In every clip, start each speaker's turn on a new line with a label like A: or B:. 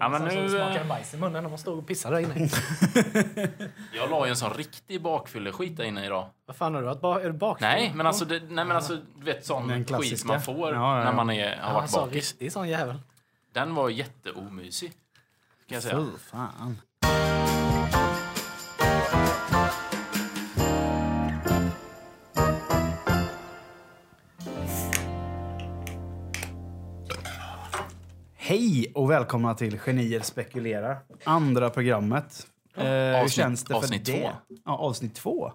A: Ja, men nu,
B: smakar
A: eh,
B: bajs i munnen när man står och pissar där inne.
A: Jag la ju en sån riktig bakfylleskit där inne idag.
B: Vad fan har du varit? Ba- är du bakfull?
A: Nej, men alltså, det, nej, men alltså du vet sån skit man får
C: Ja, ja,
A: när man är, har varit bakis.
B: riktig sån jävel.
A: Den var jätteomysig. Kan jag säga.
C: Fy fan. Hej och välkomna till Genier spekulerar. Andra programmet. Eh, hur
A: Avsnitt-
C: känns det för
A: avsnitt
C: det?
A: två.
C: Ja, avsnitt två.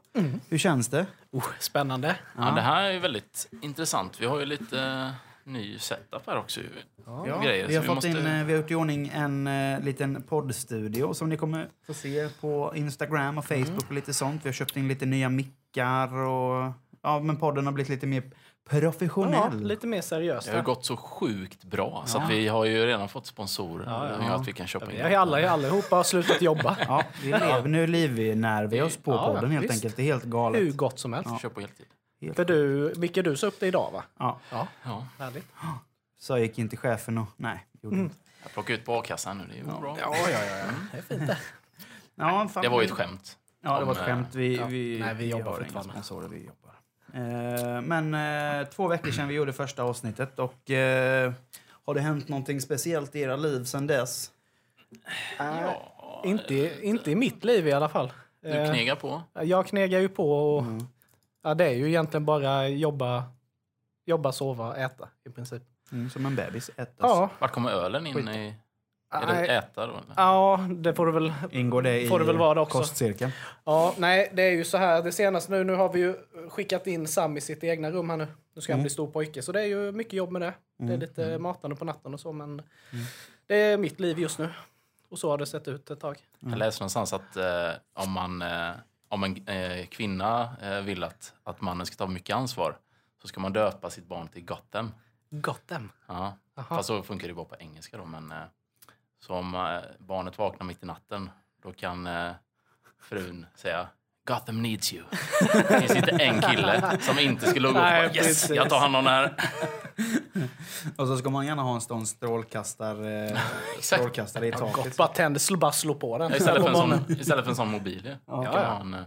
C: Hur känns det?
B: Oh, spännande.
A: Ja, det här är väldigt intressant. Vi har ju lite eh, ny setup här också. ju.
C: Ja,
A: Grejer,
C: vi har
A: så
C: fått
A: måste-
C: in, eh, vi har gjort i ordning en eh, liten poddstudio som ni kommer få se på Instagram och Facebook
A: Mm.
C: och lite sånt. Vi har köpt in lite nya mickar och ja, men podden har blivit lite mer
B: Ja,
C: professionell.
B: lite mer seriöst.
A: Det har gått så sjukt bra så
C: Ja.
A: att vi har ju redan fått sponsorer.
B: Ja, ja.
A: Att vi kan köpa
B: Vi
A: in.
B: ju alla, allihopa har slutat jobba.
C: Ja, vi lever, nu livnär vi oss på
B: Ja,
C: podden helt
B: visst.
C: enkelt. Det är helt galet.
B: Hur gott som helst.
A: Kör på heltid.
C: Helt
B: För du, Micke, du sa upp det idag va?
C: Ja,
B: Ja,
A: Ja.
B: härligt.
C: så gick in till chefen och nej, gjorde
B: Mm.
C: inte.
A: Jag plockar ut på a-kassan nu. Det är ju bra.
B: Ja, ja, ja. Det är fint det.
C: Ja, fan,
A: Det var ju
C: vi-
A: ett skämt.
C: Ja, det var ett skämt. Vi,
B: ja.
C: vi,
B: Nej, vi jobbar fortfarande.
C: vi jobbar. Eh, men eh, två veckor sedan vi gjorde första avsnittet och eh, har det hänt någonting speciellt i era liv sedan dess?
A: Ja,
B: Inte, inte i mitt liv i alla fall.
A: du knegar på.
B: Jag knegar ju på och
C: Mm.
B: ja, det är ju egentligen bara jobba, jobba, sova, äta i princip.
C: Mm, som en bebis. Ätas.
B: Ja,
A: Vart kommer ölen in
C: Skit.
A: i... Är det äta då? Eller?
B: ja, det får det väl.
C: Ingår det i
B: Får det väl vara det också.
C: kostcirkeln?
B: Ja, nej, det är ju så här. Det senaste nu, nu har vi ju skickat in Sam i sitt egna rum här nu. Nu ska han
C: Mm.
B: bli stor pojke, så det är ju mycket jobb med det. Det är
C: Mm.
B: lite matande på natten och så, men det är mitt liv just nu. Och så har det sett ut ett tag.
A: Jag läste någonstans att eh, om, man, eh, om en eh, kvinna eh, vill att, att mannen ska ta mycket ansvar så ska man döpa sitt barn till Gotham.
B: Gotham.
A: Ja.
B: Jaha.
A: Fast så funkar det bara på engelska då. Men, eh, så om eh, barnet vaknar mitt i natten då kan eh, frun säga Gotham needs you. Det finns inte en kille som inte skulle gå
B: Nej,
A: bara, yes,
B: precis.
A: jag tar hand om det här.
C: Och så ska man gärna ha en sån strålkastare, eh, strålkastare i taket.
B: Gott, bara tänd, bara slå på den.
A: Ja, Istället för en sån, istället för en sån mobil. Ja.
C: Ja.
A: Kan man ha en,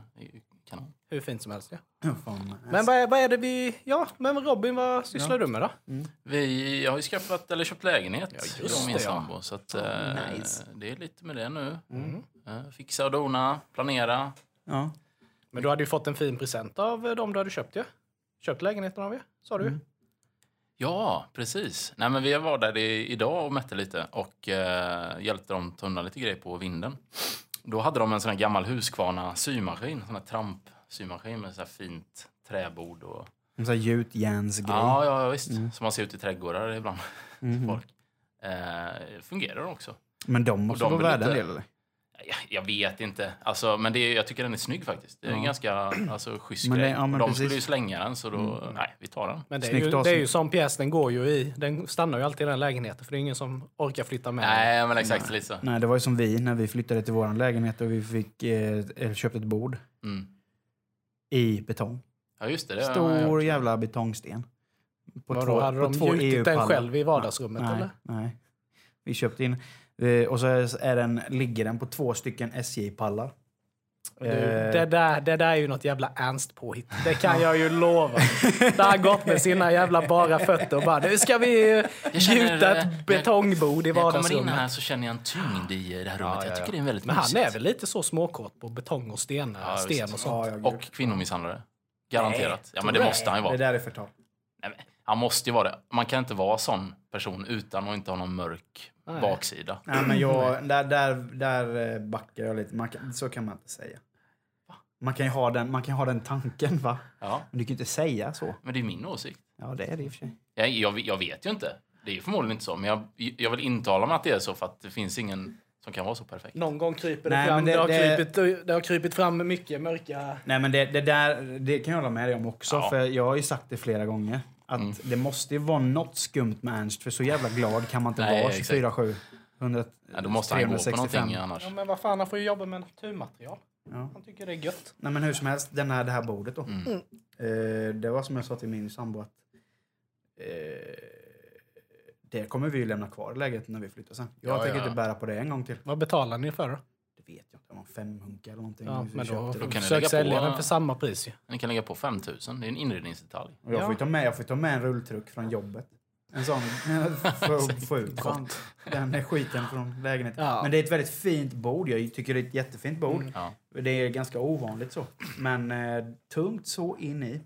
A: kanon.
B: Hur fint som helst. Ja.
C: Ja.
B: Men vad är, vad är det vi... Ja, men Robin, vad sysslar du med då?
A: Vi har ju skaffat, eller köpt lägenhet,
B: just
A: jag och min
B: det, ja.
A: sambo. Så att, eh,
C: nice.
A: det är lite med det nu.
B: Mm.
A: Eh, Fixa och dona, planera.
C: Ja.
B: Men du hade ju fått en fin present av dem du hade köpt ju. Köpt lägenheten av er, sa du.
C: Mm.
A: Ja, precis. Nej, men vi var där i, idag och mätte lite och eh, hjälpte dem ta undan lite grejer på vinden. Då hade de en sån här gammal Husqvarna symaskin, en sån här trampsymaskin med så här fint träbord och...
C: En sån här gjutjärnsgrej.
A: Ja, ja, ja, visst.
C: Mm.
A: Som man ser ut i trädgårdar ibland.
C: Mhm.
A: Folk. Eh, fungerar också.
C: Men de måste vara värda en del eller?
A: Jag, jag vet inte. Alltså, men det, är- jag tycker den är snygg faktiskt. Det är en
C: Ja.
A: ganska alltså, schysst
C: Men det-
A: grej.
C: ja, men
A: de
C: precis. Mm.
A: skulle ju slänga den, så då... Nej, vi tar den.
B: Men det är,
C: Snyggt
B: ju, det är ju som pjäs, den går ju i. Den stannar ju alltid i den lägenheten för det är ingen som orkar flytta med.
A: Nej, men exakt lite så.
C: Nej, det var ju som vi när vi flyttade till vår lägenhet och vi fick, eh, eller köpte ett bord
A: Mm.
C: I betong.
A: Ja, just det. det
C: Stor jävla betongsten. På
B: Vadå, hade de gjutit den själv i vardagsrummet
C: nej,
B: eller?
C: Nej, vi köpte in. eh, Och så är är den, ligger den på två stycken SJ-pallar.
B: Du,
C: Eh,
B: det, där, det där är ju något jävla ernst påhitt. Det kan jag ju lova. Det har gått med sina jävla bara fötter och bara nu ska vi gjuta
A: eh,
B: ett betongbord i
A: När jag kommer in
B: vardagsrummet.
A: här så känner jag en tyngd i det här rummet. Jag tycker det är väldigt
B: Men han
A: mysigt.
B: är väl lite så småkåt på betong och stenar,
A: Ja,
B: sten och sånt.
C: ja,
A: Och kvinnomisshandlare. Garanterat. ja, men det måste han ju vara.
C: Det där är förtal.
A: Nej, Han måste ju vara det. Man kan inte vara sån person utan att inte ha någon mörk
B: Nej.
A: baksida.
C: Nej, men jag, där, där, där eh, backar jag lite. Man kan, så kan man inte säga. Man kan ju ha den, man kan ha den tanken, va?
A: Ja,
C: Men du kan ju inte säga så.
A: men det är min åsikt.
C: Ja, det är det i och för sig.
A: Jag, jag, jag vet ju inte. Det är förmodligen inte så. Men jag, jag vill intala mig att det är så för att det finns ingen som kan vara så perfekt.
B: Någon gång kryper det
C: Nej,
B: fram. Det,
C: det-
B: har
C: det-
B: Krypit, det har krypit fram mycket mörka...
C: Nej, men det, det där det kan jag hålla med dig om också.
A: Ja.
C: För jag har ju sagt det flera gånger. Att
A: Mm.
C: det måste ju vara något skumt med Ernst. För så jävla glad kan man inte
A: Nej,
C: vara
A: exakt.
C: 24-7. 100,
A: Ja, då måste han gå på
C: 365.
A: någonting annars.
B: Ja, men vad fan, han får ju jobba med naturmaterial.
C: Ja.
B: Han tycker det är gött.
C: Nej, men hur som helst, den här, det här bordet då.
A: Mm.
C: Eh, det var som jag sa till min sambo att eh, Det kommer vi ju lämna kvar i lägenheten när vi flyttar sen. Jag
A: Ja,
C: tänker
A: ja.
C: inte bära på det en gång till.
B: Vad betalar ni för då?
C: Vet jag inte. Det var fem hunka eller någonting.
B: Ja, men då
C: det.
A: kan
B: försök sälja den för samma pris ju.
A: Ni kan lägga på 5000. Det är en inredningsdetalj.
C: Och jag, får
B: Ja.
C: ju ta med, jag får ju ta med en rulltruck från jobbet. En sån för att få ut fan, den skiten från lägenheten.
B: Ja.
C: Men det är ett väldigt fint bord. Jag tycker det är ett jättefint bord.
B: Mm.
A: Ja.
C: Det är ganska ovanligt så. Men eh, tungt så in i.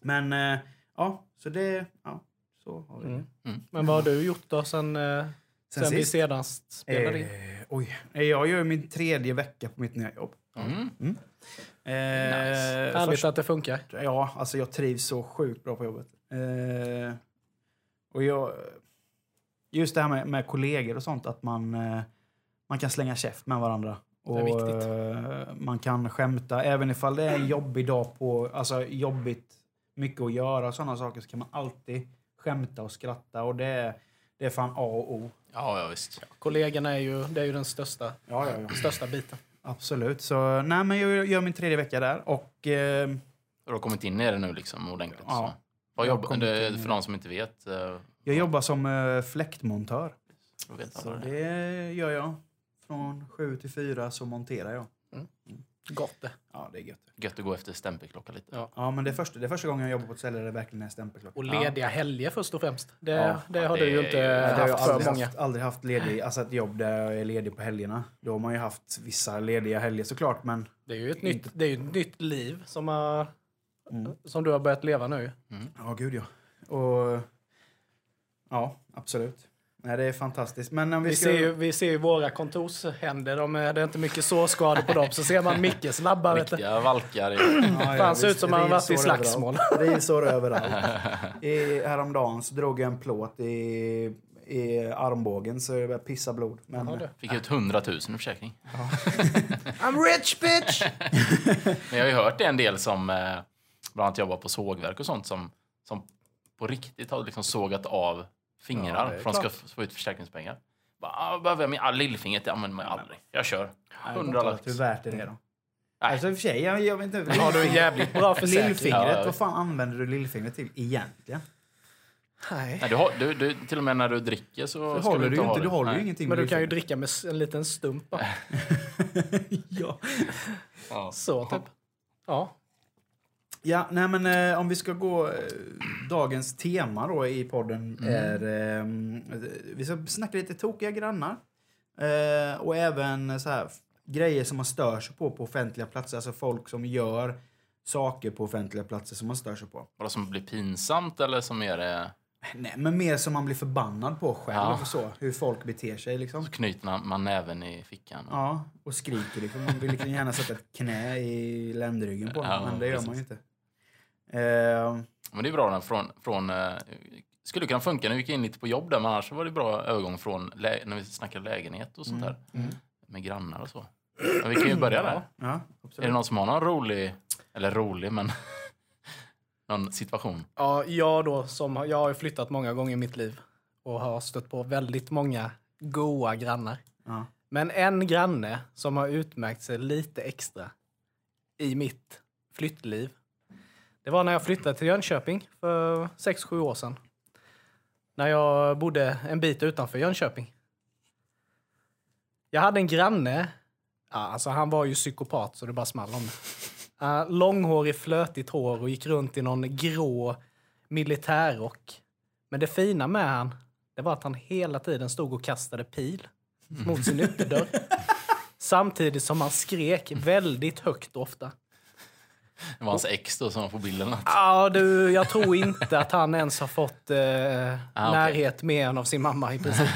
C: Men eh, ja, så det... Ja, så har vi det.
B: Mm. Men vad har du gjort då sen, eh,
C: Sen
B: sen, vi senast spelade in?
C: Eh, oj. Jag gör min tredje vecka på mitt nya jobb.
A: Mm.
C: Eh,
B: Härligt
C: först-
B: att det funkar.
C: Ja, alltså jag trivs så sjukt bra på jobbet. Eh, och jag... Just det här med, med kollegor och sånt, att man, eh, man kan slänga käft med varandra. Och
B: är viktigt.
C: eh, man kan skämta, även ifall det är en jobbig dag på, alltså jobbigt, mycket att göra och sådana saker, så kan man alltid skämta och skratta. Och det är, det är fan A och O.
A: Ja, ja visst.
B: Kollegorna är ju, det är ju den största,
C: Ja, ja, ja.
B: största biten.
C: Absolut. Så nej, men jag gör min tredje vecka där och... Eh,
A: Du har kommit in i det nu liksom ordentligt.
C: Ja.
A: Så. Vad
C: Jag har
A: jobb,
C: kommit
A: det,
C: in i
A: för de som inte vet. eh,
C: jag jobbar som eh, fläktmontör. Så
A: det
C: gör jag. Från sju till fyra så monterar jag.
B: Gott det.
C: Ja, det är gött.
A: Gött att gå efter stämpelklocka lite.
B: Ja.
C: Ja, men det är, första, det är första gången jag jobbar på ett ställe där det verkligen är stämpelklocka.
B: Och lediga helger först och främst. Det,
C: Ja.
B: det
A: Ja,
B: har
A: det
B: du ju
A: är-
B: inte
A: det
C: jag
B: haft för
C: aldrig
B: många.
C: haft, aldrig haft ledig, alltså ett jobb där jag är ledig på helgerna. Då har man ju haft vissa lediga helger såklart, men
B: Det är ju ett, nytt, det är ju ett nytt liv som, har,
C: Mm.
B: som du har börjat leva nu.
C: ja, gud ja. Och ja, absolut. Nej, det är fantastiskt. Men om vi,
B: Vi
C: ska...
B: ser, ju, vi ser ju våra kontorshänder, de är, det är inte mycket sårskador på dem. Så ser man Mickes labbar.
A: Riktiga valkar. i-
C: Ja,
B: Fan, ser ut som han har varit i slagsmål.
C: överallt. Rivsår överallt. I, häromdagen så drog jag en plåt i, i armbågen så började pissa blod. Men.
A: Fick ut 100 000 i försäkring.
B: I'm rich bitch!
A: Men jag har ju hört det en del som eh, bland annat jobbar på sågverk och sånt som, som på riktigt har liksom sågat av
C: Ja,
A: fingrar
C: är
A: för att de ska få ut försäkringspengar. Bara, ah, behöver jag min lillfingret? Det använder man ju aldrig. Jag kör.
C: Nej,
A: 100
C: jag
A: lax.
C: vet inte Hur värt är det då?
A: Nej.
C: Alltså i och för sig, jag, jag vet inte.
B: Har du en jävligt bra försäkring?
C: Lillfingret,
A: Ja, ja.
C: vad fan använder du lillfingret till egentligen?
B: Nej.
A: Nej, du har, du, du, till och med när du dricker så ska
C: håller
A: du
C: du
A: inte
C: inte, du håller ju ingenting
B: Men
C: med
B: du kan ju dricka med en liten stump.
C: ja.
A: Ja.
B: Så, typ. Ja.
C: Ja, nej men eh, om vi ska gå... Eh, dagens tema då i podden är... Eh, vi ska snacka lite tokiga grannar. Eh, och även så här grejer som man stör sig på på offentliga platser. Alltså folk som gör saker på offentliga platser som man stör sig på.
A: Vad som blir pinsamt eller som är det...
C: Nej, men mer som man blir förbannad på själv.
A: Ja.
C: och Så, hur folk beter sig liksom.
A: Så knyter man näven i fickan.
C: Ja, och skriker liksom. Man vill liksom gärna sätta ett knä i ländryggen på honom,
A: Ja,
C: men det gör
A: precis.
C: man ju inte. Eh,
A: Men det är bra den från... från eh, skulle kunna funka när vi gick in lite på jobb där, men annars var det bra övergång från när vi snackade lägenhet och sånt där. Med grannar och så. Men vi kan ju börja där.
C: ja,
A: Är
C: absolut.
A: det någon som har någon rolig, eller rolig, men någon situation?
B: Ja, jag då som jag har flyttat många gånger i mitt liv och har stött på väldigt många goa grannar.
C: Ja.
B: Men en granne som har utmärkt sig lite extra i mitt flyttliv. Det var när jag flyttade till Jönköping för 6-7 år sedan. När jag bodde en bit utanför Jönköping. Jag hade en granne. Ja, alltså han var ju psykopat så det bara small om det. Uh, långhårig, flötigt hår och gick runt i någon grå militärrock. Men det fina med han, det var att han hela tiden stod och kastade pil mot sin ytterdörr. Samtidigt som han skrek väldigt högt och ofta.
A: Det var hans ex då som var på bilden.
B: Ja, du, jag tror inte att han ens har fått eh,
A: Ah,
B: närhet med en av sin mamma i princip.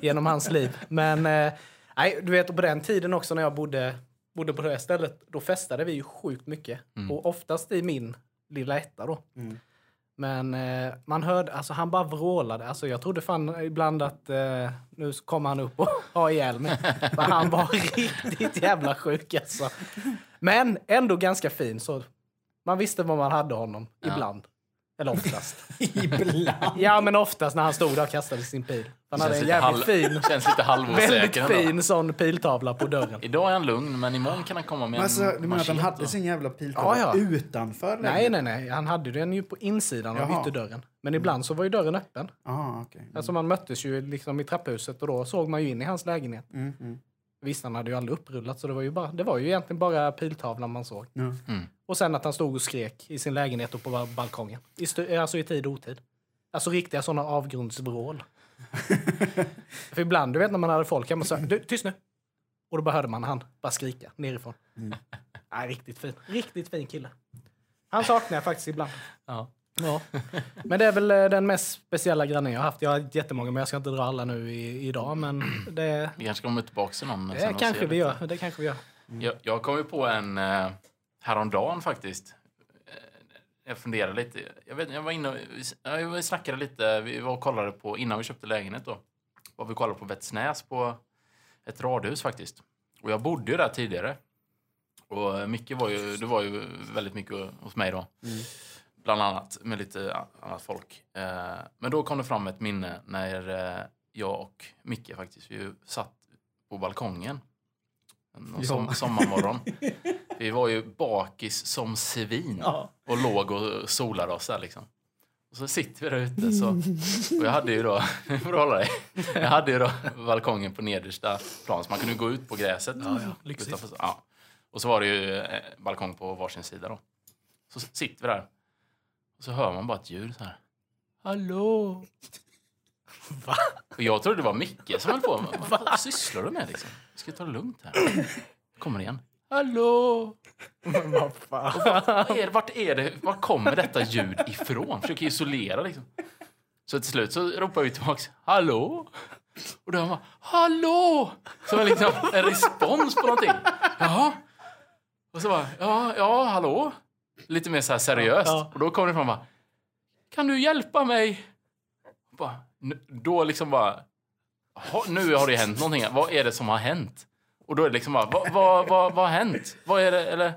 B: genom hans liv. Men eh, nej, du vet, på den tiden också när jag bodde, bodde på det här stället, då festade vi ju sjukt mycket. Och oftast i min lilla etta då.
C: Mm.
B: Men eh, man hörde, alltså han bara vrålade. Alltså jag trodde fan ibland att eh, nu kommer han upp och har ihjäl mig. För han var riktigt jävla sjuk alltså. Men ändå ganska fin så man visste var man hade honom
A: Ja.
B: ibland. Eller oftast.
C: Ibland.
B: ja, men oftast när han stod där och kastade sin pil. Han hade en jävligt
A: halv,
B: fin,
A: känns lite
B: väldigt
A: halvosäker ändå.
B: fin sån piltavla på dörren.
A: Idag är han lugn, men imorgon kan han komma med
C: Men alltså,
A: en
C: du menar att han
A: machete
C: hade sin jävla piltavla
B: Ja, ja.
C: utanför?
B: Nej, nej, nej. Han hade den ju på insidan av
C: Jaha.
B: ytterdörren. Men ibland så var ju dörren öppen.
C: Ah, okej.
B: Alltså man möttes ju liksom i trapphuset och då såg man ju in i hans lägenhet.
C: Mm, mm.
B: Visst, han hade ju aldrig upprullat så det var ju, bara, det var ju egentligen bara piltavlan man såg.
A: Mm.
B: Och sen att han stod och skrek i sin lägenhet och på balkongen. I stu- alltså i tid och otid. Alltså riktiga sådana avgrundsvrål. För ibland, du vet när man hade folk hemma så du, tyst nu! Och då bara hörde man han bara skrika nerifrån.
C: Mm.
B: Nej, riktigt fin. Riktigt fin kille. Han saknar jag faktiskt ibland.
A: Ja.
B: Ja. Men det är väl eh, den mest speciella grannen jag har haft. Jag har jättemånga, men jag ska inte dra alla nu i, idag. Men det,
A: Vi kanske kommer tillbaka till någon.
B: det kanske vi gör. Det kanske vi gör.
A: Jag, jag kom ju på en eh, häromdagen faktiskt. Eh, Jag funderade lite. Jag, vet, jag var inne och vi, ja, vi snackade lite. Vi var och kollade på, innan vi köpte lägenhet då, var vi kollade på Vätsnäs på ett radhus faktiskt. Och jag bodde ju där tidigare. Och mycket var ju, det var ju väldigt mycket hos mig då. Bland annat med lite annat folk. Eh, men då kom det fram ett minne när eh, jag och Micke faktiskt, vi satt på balkongen. Någon som, sommarmorgon. Vi var ju bakis som svin
C: Ja.
A: och låg och solade oss där liksom. Och så sitter vi där ute så. Och jag hade ju då, nu får du hålla dig. Jag hade ju då balkongen på nedersta plan så man kunde gå ut på gräset.
B: Ja, ja.
A: Utanför- ja. Och så var det ju eh, balkong på varsin sida då. Så sitter vi där. Och så hör man bara ett ljud så här. Hallå?
B: Va?
A: Och jag trodde det var Micke som höll på. Vad fan sysslar du med liksom? Vi ska ta det lugnt här. Kommer igen. Hallå?
B: Men vad fan.
A: Är, det- vart är det? Var kommer detta ljud ifrån? Försöker isolera liksom. Så till slut så ropar vi tillbaks. Hallå? Och då hör man. Hallå? Som en, liksom, en respons på någonting. Jaha. Och så bara. Ja, ja, hallå? Lite mer så seriöst.
B: Ja.
A: Och då kommer det fram bara. Kan du hjälpa mig? Bara, då liksom bara. "Jaha, Nu har det hänt någonting. Vad är det som har hänt? Och då är det liksom bara, vad, vad, vad, vad har hänt? Vad är det? Eller?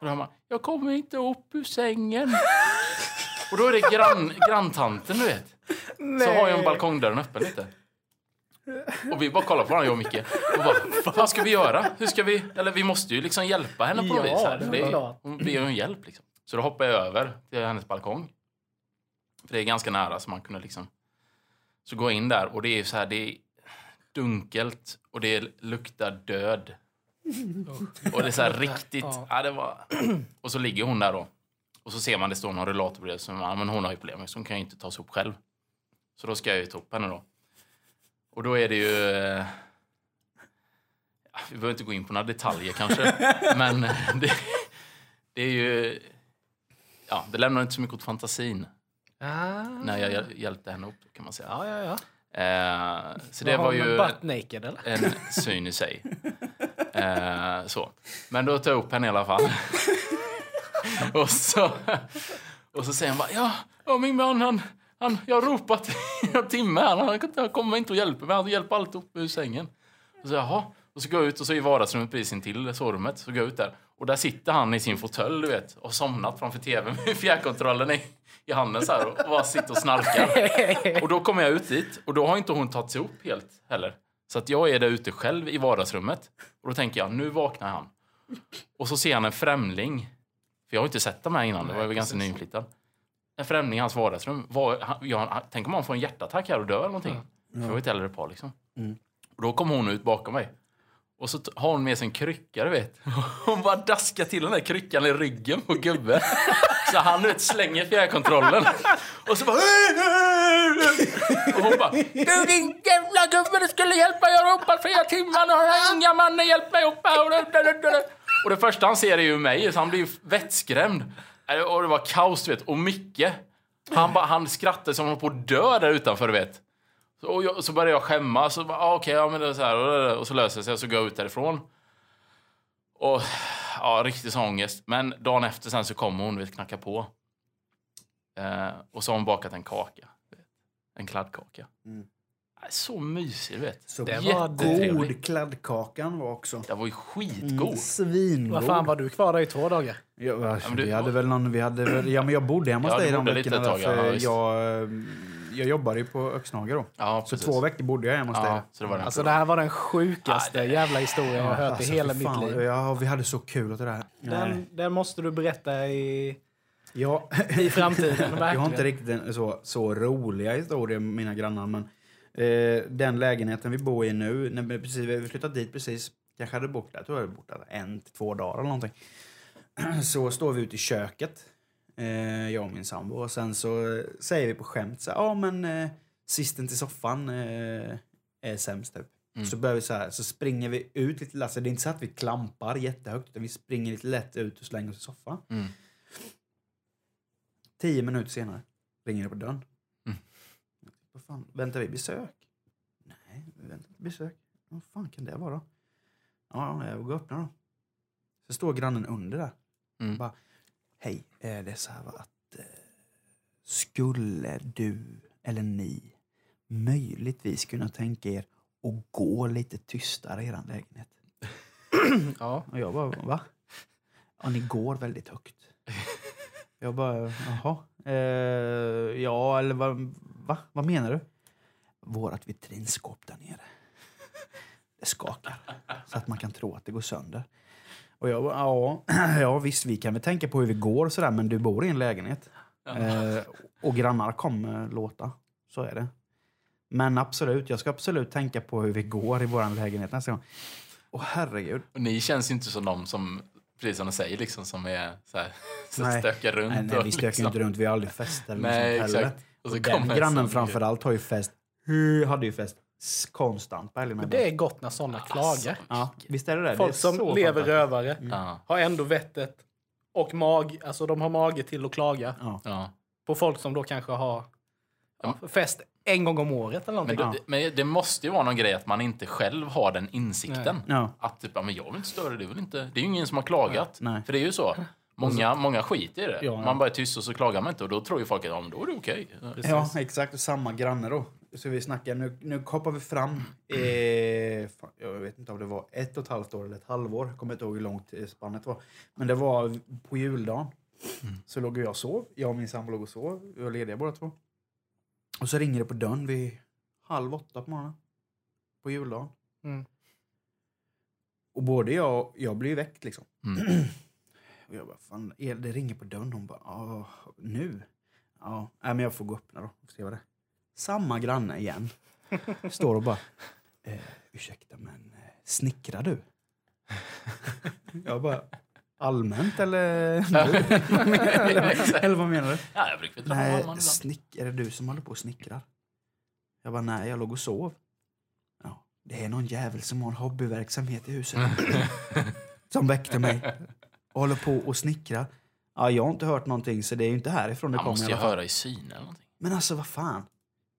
A: Och då man, jag kommer inte upp ur sängen. Och då är det grann, granntanten, du vet. Så har jag en balkongdörren öppen lite. Och vi bara kollar på varandra, jag och Micke. Och bara, vad ska vi göra? Hur ska vi? Eller vi måste ju liksom hjälpa henne på något
B: Ja,
A: vis. Här.
B: det är
A: hon ber om hjälp liksom. Så då hoppar jag över till hennes balkong. För det är ganska nära så man kunde liksom... Så går jag in där och det är så här, det är dunkelt och det luktar död. Och det är så här riktigt...
B: Ja.
A: Ja, det var... Och så ligger hon där då. Och så ser man det står någon rullator bredvid. Så men hon har ju problem, så hon kan ju inte ta sig upp själv. Så då ska jag ju ta upp henne då. Och då är det ju... eh, Vi behöver inte gå in på några detaljer kanske. men det, det är ju... Ja, det lämnar inte så mycket åt fantasin
B: Ah.
A: när jag hjäl- hjälpte henne upp, kan man säga.
B: Ja, ja, ja.
A: Eh, så det
B: Vad har
A: var
B: hon,
A: ju
B: naked
A: en syn i sig. Eh, så. Men då tar jag upp henne i alla fall. och, så, och så säger han bara, ja, ja min man han, han, jag har ropat i en timme, han, han, kommer inte och hjälper mig, han hjälper alltid upp ur sängen. Och så, jaha. Och så går jag ut och så i vardagsrummet precis intill sovrummet, så går jag ut där. Och där sitter han i sin fåtölj, du vet, och somnat framför tvn med fjärrkontrollen i, i handen så här och bara sitter och snarkar. Och då kommer jag ut dit och då har inte hon tagit sig upp helt heller. Så att jag är där ute själv i vardagsrummet. Och då tänker jag, nu vaknar han. Och så ser han en främling. För jag har inte sett dem här innan, det var väl ganska nyinflyttad. En främling i hans vardagsrum. Var, han, ja, tänk om han får en hjärtattack här och dör eller någonting. För jag var ett äldre par liksom.
C: Mm.
A: Och då kommer hon ut bakom mig. Och så har hon med sig en krycka, du vet. Hon bara daskar till den där kryckan i ryggen på gubben. Så han du vet, slänger fjärrkontrollen. Och så bara... Och hon bara... Du din jävla gubbe, du skulle hjälpa! Jag har ropat flera timmar och har inga mannen hjälpt mig upp här. Och det första han ser är ju mig, så han blir ju vettskrämd. Äh, Och det var kaos, du vet. Och Micke, han, bara, han skrattade som han var på att dö där utanför, du vet. Så, och jag, så började jag skämmas. Så bara, ah, okej, ja, men det är så här. Och, och så löser det sig och så går jag ut därifrån. Och ja, riktig sån ångest. Men dagen efter sen så kommer hon, vet, knacka på. Eh, och så har hon bakat en kaka. En kladdkaka.
C: Mm.
A: Så mysig, du vet.
C: Så
B: Det var.
C: God kladdkakan var också.
A: Den var ju skitgod.
C: Svingod.
B: Vad fan var du kvar där i två dagar?
C: Ja, va,
A: men du-
C: vi hade väl någon, vi hade väl, ja men jag bodde hemma hos
A: Ja,
C: dig de veckorna där,
A: tag, ja,
C: för
A: visst.
C: jag, eh, jag jobbade ju på Öxnaga då.
A: Ja,
C: Så två veckor bodde jag hemma hos dig.
A: Ja, så det var.
B: Alltså det här var den sjukaste
A: Ja, det-
B: jävla historien jag har hört
C: Alltså,
B: i hela mitt liv.
C: Ja, vi hade så kul åt det där.
B: Den, den måste du berätta i,
C: Ja,
B: i framtiden.
C: jag har inte riktigt en så, så roliga historier med mina grannar, men eh, den lägenheten vi bor i nu, när vi, precis, vi flyttat dit precis, kanske hade bott där, jag tror jag hade bott där en, till två dagar eller någonting. Så står vi ute i köket, eh, jag och min sambo, och sen så eh, säger vi på skämt så ja men eh, sisten till soffan eh, är sämst typ.
A: Mm.
C: Så börjar vi så här, så springer vi ut lite, alltså det är inte så att vi klampar jättehögt, utan vi springer lite lätt ut och slänger oss i soffan.
A: Mm.
C: Tio minuter senare ringer det på dörren.
A: Mm.
C: Vad fan, väntar vi besök? Nej, vi väntar inte besök. Vad fan kan det vara? Ja, jag går och öppnar då. Så står grannen under där.
A: Mm.
C: Bara, hej, det är så här va, att eh, skulle du eller ni möjligtvis kunna tänka er att gå lite tystare i er lägenhet?
B: Ja.
C: Och jag bara, va? Ja, ni går väldigt högt. Jag bara, jaha. Eh, ja, eller vad, va? Vad menar du? Vårat vitrinskåp där nere. Skakar. Så att man kan tro att det går sönder. Och jag bara, ja, ja visst, vi kan väl tänka på hur vi går och sådär, men du bor i en lägenhet. Eh, och grannar kommer låta. Så är det. Men absolut, jag ska absolut tänka på hur vi går i vår lägenhet nästa gång. Åh herregud.
A: Och ni känns inte som de som, precis som de säger, liksom, som är så här, som
C: Nej.
A: stökar runt.
C: Nej, nej,
A: och
C: vi stökar
A: liksom.
C: inte runt. Vi har aldrig fest eller
A: Nej, exakt. Och så
C: Och den grannen
A: sån
C: framför
A: grej.
C: allt har ju fest. Hur hade ju fest konstant på helgerna.
B: Men det är gott när sådana klagar.
C: Ja, visst är det det? det?
B: Folk
C: är
B: som
C: så
B: lever
C: fantastiskt.
B: rövare
A: Ja,
B: har ändå vettet och mag, alltså de har mage till att klaga
C: Ja.
A: ja.
B: på folk som då kanske har ja, fest en gång om året eller
A: Men,
B: någonting.
A: det, men det måste ju vara någon grej att man inte själv har den insikten.
C: Ja.
A: Att typ, men jag vill inte störa, det är väl inte... Det är ju ingen som har klagat.
C: Nej.
A: För det är ju så. Många, många skiter i det.
C: Ja, ja.
A: Man bara är tyst och så klagar man inte och då tror ju folk att ja, men då är det okej.
C: ja, exakt. Samma granne då. Så vi snackar, nu, nu hoppar vi fram. Eh, fan, jag vet inte om det var ett och ett halvt år eller ett halvår. Jag kommer inte ihåg hur långt spannet var. Men det var på juldagen. Så låg jag och sov. Jag och min sambo låg och sov. Vi var lediga båda två. Och så ringer det på dörren vid halv åtta på morgonen. På juldagen.
B: Mm.
C: Och både jag jag blir ju väckt liksom.
A: Mm.
C: Och jag bara, fan, det ringer på dörren. Hon bara, nu? Ja, nej, men jag får gå och öppna då. Får se vad det är. Samma granne igen. Står och bara, eh, ursäkta men eh, snickrar du? jag bara, allmänt eller? eller, eller vad menar du?
A: Ja, jag brukar dra
C: Nej, snick, är det du som håller på och snickrar? Jag bara, nej, jag låg och sov. Ja, det är någon jävel som har en hobbyverksamhet i huset. som väckte mig. Och håller på och snickrar. Ja, jag har inte hört någonting, så det är ju inte härifrån det
A: Han
C: kommer
A: måste
C: i
A: ju höra i syn eller någonting.
C: Men alltså, vad fan?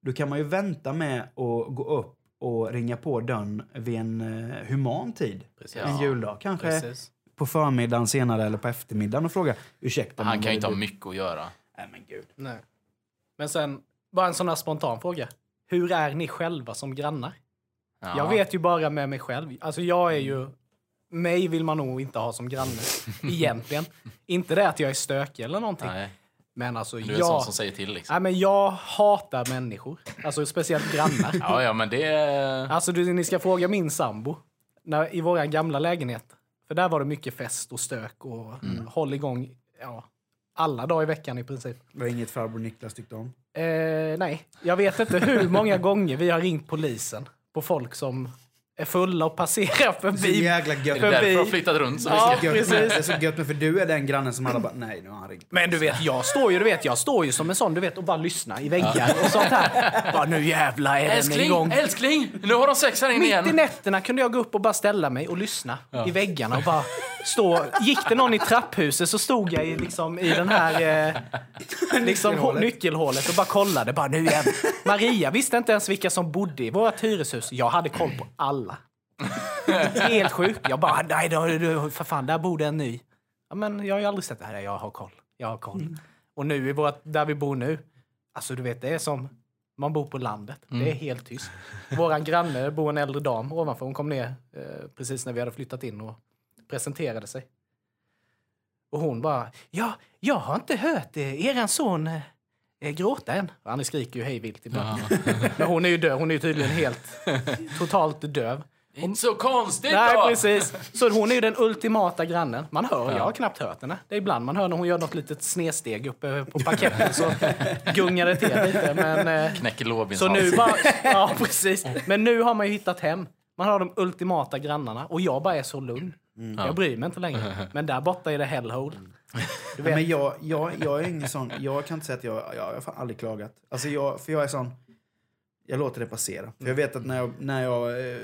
C: Då kan man ju vänta med att gå upp och ringa på dörren vid en eh, human tid.
B: Precis.
C: En
A: Ja.
C: juldag. Kanske
B: Precis.
C: på förmiddagen senare eller på eftermiddagen och fråga ursäkta.
A: Han kan ju
C: vad
A: inte ha mycket att göra.
C: Nej, men gud.
B: Nej. Men sen, bara en sån här spontan fråga. Hur är ni själva som grannar?
A: Ja.
B: Jag vet ju bara med mig själv. Alltså jag är ju... Mig vill man nog inte ha som granne, egentligen. inte det att jag är stökig eller någonting.
A: Nej,
B: Men alltså
A: du är en sån
B: jag...
A: som säger till liksom.
B: Nej, men jag hatar människor. Alltså speciellt grannar.
A: Ja, ja, men det...
B: Alltså du, ni ska fråga min sambo. När, I vår gamla lägenhet. För där var det mycket fest och stök och
A: Mm.
B: håll igång ja, alla dagar i veckan i princip.
C: Det var inget farbror Niklas tyckte om.
B: Eh, nej, jag vet inte hur många gånger vi har ringt polisen på folk som är fulla och passerar
C: Så
B: förbi.
C: jävla
A: Är
C: gött.
A: det
B: Förbi-
A: därför har flyttat runt så
B: Ja, precis.
C: Det är så gött med, för du är den grannen som alla bara, nej nu har han ringt.
B: Men du vet, jag står ju, du vet, jag står ju som en sån, du vet, och bara lyssnar i väggar och sånt här. Bara, nu jävlar är den
A: Älskling,
B: igång.
A: älskling! Nu har de sex här inne
B: Mitt i
A: igen.
B: nätterna kunde jag gå upp och bara ställa mig och lyssna i väggarna och bara stå. Gick det någon i trapphuset så stod jag i, liksom, i den här eh, liksom,
C: Nyckelhålet.
B: nyckelhålet och bara kollade. Bara, nu igen. Maria visste inte ens vilka som bodde i vårt hyreshus. Jag hade koll på alla. Helt sjukt. Jag bara, nej då, då, för fan, där bor det en ny. Ja, men jag har ju aldrig sett det här. Jag har koll. Jag har koll. Och nu i vårt, där vi bor nu, alltså du vet, det är som Man bor på landet. Det är helt tyst. Våran granne bor en äldre dam ovanför. Hon kom ner eh, precis när vi hade flyttat in och presenterade sig. Och hon bara, ja, jag har inte hört eh, eran son eh, gråta än. Han skriker ju hej vilt ibland. Men hon är ju döv. Hon är ju tydligen helt, totalt döv.
A: Inte så konstigt
B: Nej,
A: då!
B: precis. Så hon är ju den ultimata grannen. Man hör, jag har knappt hört henne. Det är ibland man hör när hon gör något litet snedsteg uppe på parketten så gungar det till lite. Men, eh,
A: Knäcker lårbens
B: så nu bara, ja, precis. Men nu har man ju hittat hem. Man har de ultimata grannarna och jag bara är så lugn. Jag bryr mig inte längre. Men där borta är det hellhole. Du
C: Nej,
B: vet,
C: men jag, jag, jag är ingen sån... Jag kan inte säga att jag... Jag, jag har fan aldrig klagat. Alltså jag, för jag är sån... Jag låter det passera. För jag vet att när jag... När jag eh,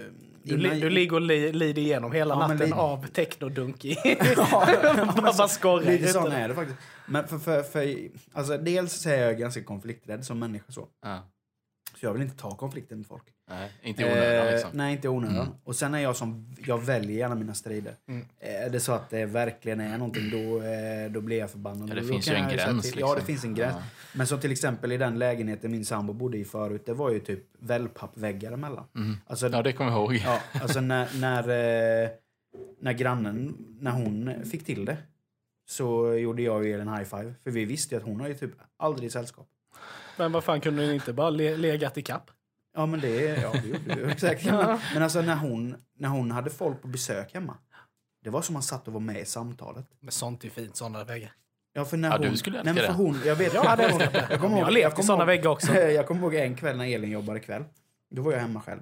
B: du, li, du ligger och li, lider igenom hela
C: Ja,
B: natten
C: li-
B: av technodunk i...
C: Ja,
B: bara, bara skorrar.
C: Lite sån är det faktiskt. Men för, för, för, alltså dels så är jag ganska konflikträdd som människa så.
A: Ja.
C: Så jag vill inte ta konflikter med folk.
A: Nej, inte i onödan
C: Eh,
A: liksom.
C: Nej, inte i onödan.
A: Mm.
C: Och sen är jag som, jag väljer gärna mina strider.
B: Mm.
C: Är det så att det verkligen är någonting, då, eh, då blir jag förbannad.
A: Ja, det
C: Då
A: finns ju en gräns,
C: till- Ja, det
A: liksom.
C: finns en gräns.
A: Ja.
C: Men som till exempel i den lägenheten min sambo bodde i förut, det var ju typ wellpappväggar emellan.
A: Mm.
C: Alltså,
A: Ja, det kommer jag ihåg.
C: ja, alltså när, när, eh, när grannen, när hon fick till det, så gjorde jag ju en high five. För vi visste ju att hon har ju typ aldrig sällskap.
B: Men vad fan, kunde ni inte bara le, legat i kapp?
C: Ja, men det, ja, det gjorde ju säkert. Men, men alltså när hon, när hon hade folk på besök hemma, det var som man satt och var med i samtalet.
B: Men sånt är fint, såna väggar.
C: Ja, för när
A: Ja,
C: hon,
A: du skulle
C: nej, men för hon, jag vet,
B: Jag hade
C: jag kommer
B: Jag
C: ihåg,
B: har levt i såna väggar också.
C: Jag kommer ihåg en kväll när Elin jobbade kväll. Då var jag hemma själv.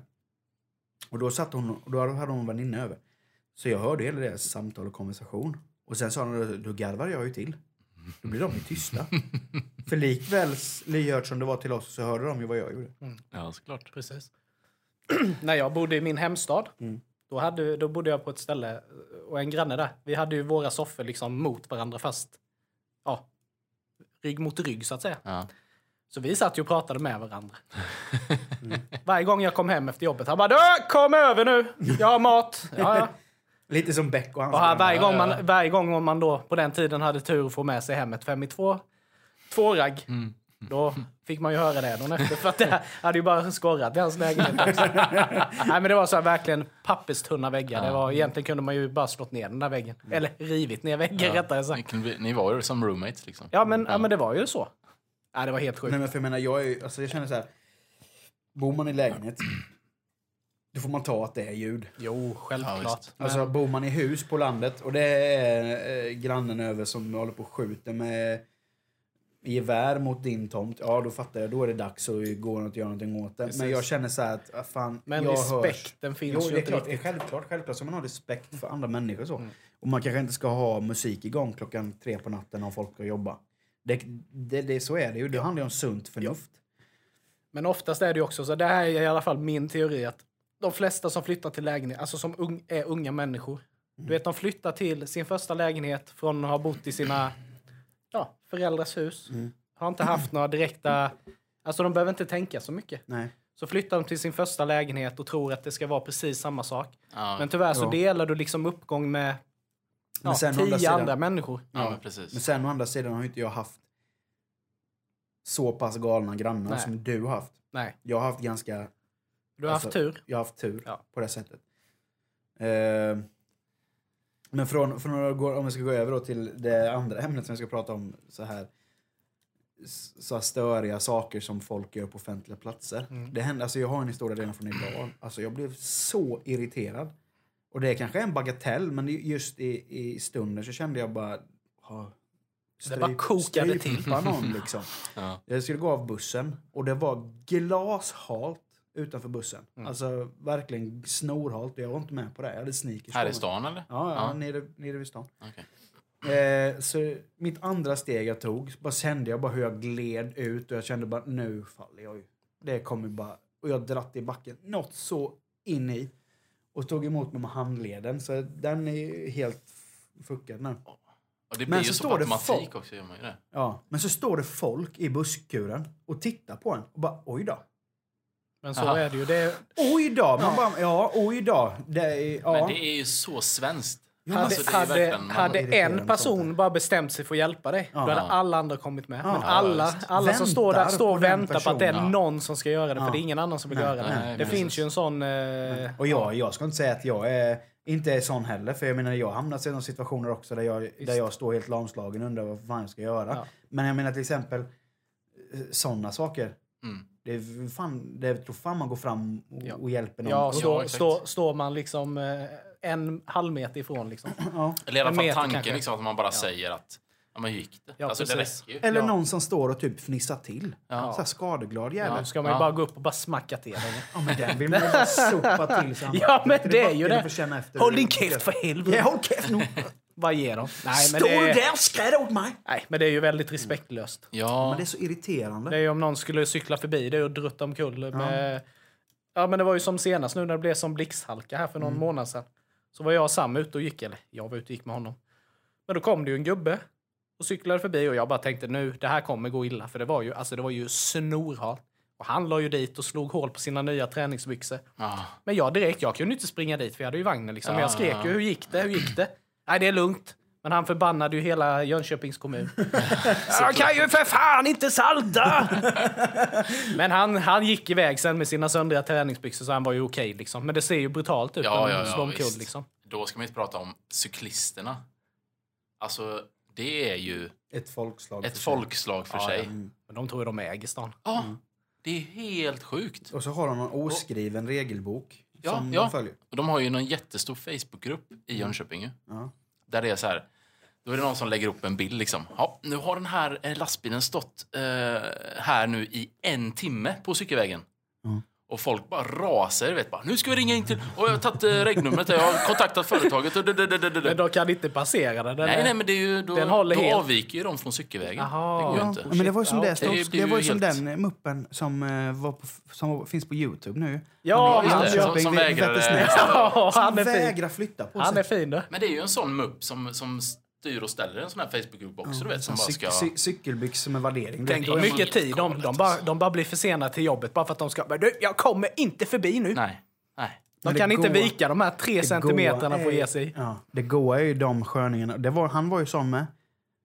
C: Och då satt hon, och då hade hon väninna över. Så jag hörde hela deras samtal och konversation. Och sen sa hon, då garvar jag ju till. Då blir de ju tysta. För likväl lyhört som det var till oss så hörde de ju vad jag gjorde.
A: Ja, såklart.
B: Precis. När jag bodde i min hemstad,
C: Mm.
B: då, hade, då bodde jag på ett ställe och en granne där. Vi hade ju våra soffor liksom mot varandra fast ja, rygg mot rygg så att säga.
A: Ja.
B: Så vi satt ju och pratade med varandra. Varje gång jag kom hem efter jobbet, han bara "Du, kom över nu, jag har mat. Ja, ja.
C: Lite som Beck och hans
B: Och här, varje, gång man, varje gång om man då på den tiden hade tur att få med sig hem ett fem i två, två ragg,
A: Mm.
B: då fick man ju höra det dagen efter. För att det hade ju bara skorrat i hans lägenhet också. Nej, men det var så här verkligen papperstunna väggar. Det var, egentligen kunde man ju bara slått ner den där väggen. Eller rivit ner väggen rättare
A: Ni,
B: sagt.
A: bli- ni var ju som roommates liksom.
B: Ja men, ja, men det var ju så. Ja, det var helt sjukt.
C: Nej, men för jag menar, jag, är, ju- alltså, jag känner så här. Bor man i lägenhet, då får man ta att det är ljud.
B: Jo,
A: Ja,
B: självklart. men,
C: Alltså bor man i hus på landet och det är eh, grannen över som håller på och skjuter med gevär mot din tomt, ja då fattar jag, då är det dags att gå och göra någonting åt det.
B: Precis.
C: Men jag känner så här att, ah, fan,
B: men
C: jag hörs.
B: respekten finns
C: Jo,
B: ju
C: det är
B: inte
C: klart,
B: riktigt.
C: självklart, självklart så man har respekt för andra människor så.
B: Mm.
C: Och man kanske inte ska ha musik igång klockan tre på natten om folk ska jobba. Det, det, det, så är det ju, det handlar ju om sunt förnuft.
B: Men oftast är det ju också så, det här är i alla fall min teori, att de flesta som flyttar till lägenhet, alltså som ung, är unga människor, du vet de flyttar till sin första lägenhet från att ha bott i sina ja, föräldrars hus,
C: Mm.
B: har inte haft några direkta, alltså de behöver inte tänka så mycket.
C: Nej.
B: Så flyttar de till sin första lägenhet och tror att det ska vara precis samma sak.
A: Ja,
B: Men tyvärr så
C: Ja.
B: delar du liksom uppgång med ja, tio
C: andra sidan-
B: andra människor.
A: ja, men precis.
C: Men sen å andra sidan har inte jag haft så pass galna grannar
B: Nej.
C: som du har haft.
B: Nej,
C: Jag har haft ganska
B: du har haft
C: Alltså,
B: tur.
C: Jag har haft tur
B: Ja.
C: på det sättet. Eh, men från, från gå, om vi ska gå över då till det andra ämnet som vi ska prata om så här så här störiga saker som folk gör på offentliga platser.
B: Mm.
C: Det hände, alltså jag har en historia redan från idag. Alltså jag blev så irriterad. Och det är kanske en bagatell, men just i, i stunden så kände jag bara... ha,
B: Det bara kokade till.
C: någon liksom.
A: Ja.
C: Jag skulle gå av bussen och det var glashalt utanför bussen.
B: Mm.
C: Alltså verkligen snorhalt. Jag var inte med på det. Jag hade sneakers
A: Här i stan eller?
C: Ja, ja,
A: Ja.
C: Nere, nere vid stan.
A: Okej.
C: Eh, så mitt andra steg jag tog, bara kände jag bara hur jag gled ut och jag kände bara nu faller jag ju. Det kommer bara... Och jag dratt i backen. Något så in i. Och tog emot mig med handleden. Så den är helt fuckad nu.
A: Och det
C: Men
A: blir ju
C: så
A: så
C: står det folk.
A: också. Gör man ju det.
C: Ja, men så står det folk i busskuren och tittar på en och bara oj då.
B: Men så
A: Aha.
B: är det ju. Det är,
C: Oj då! Man bara, ja, oj då. Det är, ja.
A: Men det är ju så svenskt.
B: hade
A: alltså,
B: hade,
A: verkligen-
B: hade
C: irriterande
B: en person bara bestämt sig för att hjälpa dig, då hade
A: Ja.
B: alla andra kommit med. Men
C: Ja,
B: alla,
A: visst.
B: alla som står där står och väntar på att det är
C: personen.
B: någon som ska göra det,
C: Ja.
B: för det är ingen annan som vill
C: Nej,
B: göra det.
A: nej,
B: det
A: precis.
B: finns ju en sån... Eh,
C: Och jag, jag ska inte säga att jag är, inte är sån heller. För jag menar, jag har hamnat i sådana situationer också där jag, där jag står helt lamslagen och undrar vad fan jag ska göra.
B: Ja.
C: Men jag menar till exempel sådana saker.
A: Mm.
C: Det, är fan, det tror fan man går fram och,
B: Ja.
C: och hjälper någon.
B: ja,
C: Och-
B: stå, står man liksom eh, en halv meter ifrån. Liksom.
C: ja.
A: Eller i alla fall tanken liksom, att man bara säger att ja, men gick det?
B: Ja,
A: alltså, det.
C: Eller
B: Ja.
C: någon som står och typ fnissar till.
A: Ja.
C: Så här skadeglad jävel.
B: Då ska man ju
A: Ja.
B: bara gå upp och bara smacka till den.
C: Ja, men den vill man ju bara sopa till sig.
B: Ja, men det är ju det. Håll din käft för helvete!
C: Ja, håll käft nu!
B: Vad ger de? Nej, men
C: Står
B: det
C: du
B: är,
C: där och skräder åt mig?
B: nej, men det är ju väldigt respektlöst.
A: Ja,
C: Men det är så irriterande.
B: Det är ju om någon skulle cykla förbi det och drutta omkull med... Ja. men det var ju som senast nu när det blev som blixthalka här för någon
C: Mm.
B: månad sedan. Så var jag och Sam ute och gick, eller jag var ute och gick med honom. Men då kom det ju en gubbe och cyklade förbi och jag bara tänkte nu, det här kommer gå illa. För det var ju, alltså det var ju snorhalt. Och han la ju dit och slog hål på sina nya träningsbyxor.
A: ja.
B: Men jag direkt, jag kunde inte springa dit för jag hade ju vagnen liksom. Men
A: Ja,
B: jag skrek
A: ja.
B: ju, hur gick det, hur gick det? Nej, det är lugnt. Men han förbannade ju hela Jönköpings kommun. jag kan ju för fan inte salta! Men han, han gick iväg sen med sina söndriga träningsbyxor så han var ju okej liksom. Men det ser ju brutalt ut
A: Ja,
B: när
A: ja, ja,
B: slår omkull liksom.
A: Då ska man inte prata om cyklisterna. Alltså, det är ju
C: Ett folkslag.
A: ett folkslag för sig.
B: Men de tror ju de äger stan.
A: Ja, det är helt sjukt.
C: Och så har de någon oskriven regelbok
A: Ja,
C: som
A: ja.
C: de följer.
A: Och de har ju någon jättestor Facebookgrupp i Jönköping ju.
C: Ja.
A: Där det är så här. Då är det någon som lägger upp en bild liksom. Ja, nu har den här eh, lastbilen stått eh, här nu i en timme på cykelvägen. Och folk bara rasar, vet bara. Nu ska vi ringa in till... Och jag har tagit eh, regnumret, jag har kontaktat företaget. Och,
B: Men
A: nej,
B: de kan inte passera den. Är-
A: nej, men det är ju... Då,
B: Den håller
A: då
B: helt.
A: avviker ju de från cykelvägen.
B: Jaha.
A: det går
C: Ja,
A: inte.
C: men det var ju som
B: Ja,
C: det,
A: det
C: det var ju som
A: helt-
C: den muppen som, eh, var på, som finns på Youtube nu.
B: Ja,
C: Han-. Jönköping,
A: Som- som vägrade-
C: Som
B: han är fin.
C: vägrar flytta på
B: Han
C: sig.
B: är fin du.
A: Men det är ju en sån mupp som, som styr och ställer en sån här Facebookgrupp också, du vet. Som bara ska...
C: cy- Cykelbyxor med värdering.
B: Tänk
A: det
B: hur
A: är
B: mycket tid de, de, bara, de bara blir försenade till jobbet bara för att de ska... Men du, jag kommer inte förbi nu!
A: Nej. Nej.
B: De kan inte
C: går-
B: vika de här tre centimeterna
C: goa
B: för att
C: är-
B: ge sig.
C: Ja, det goa är ju de sköningarna. Det var, han var ju sån med.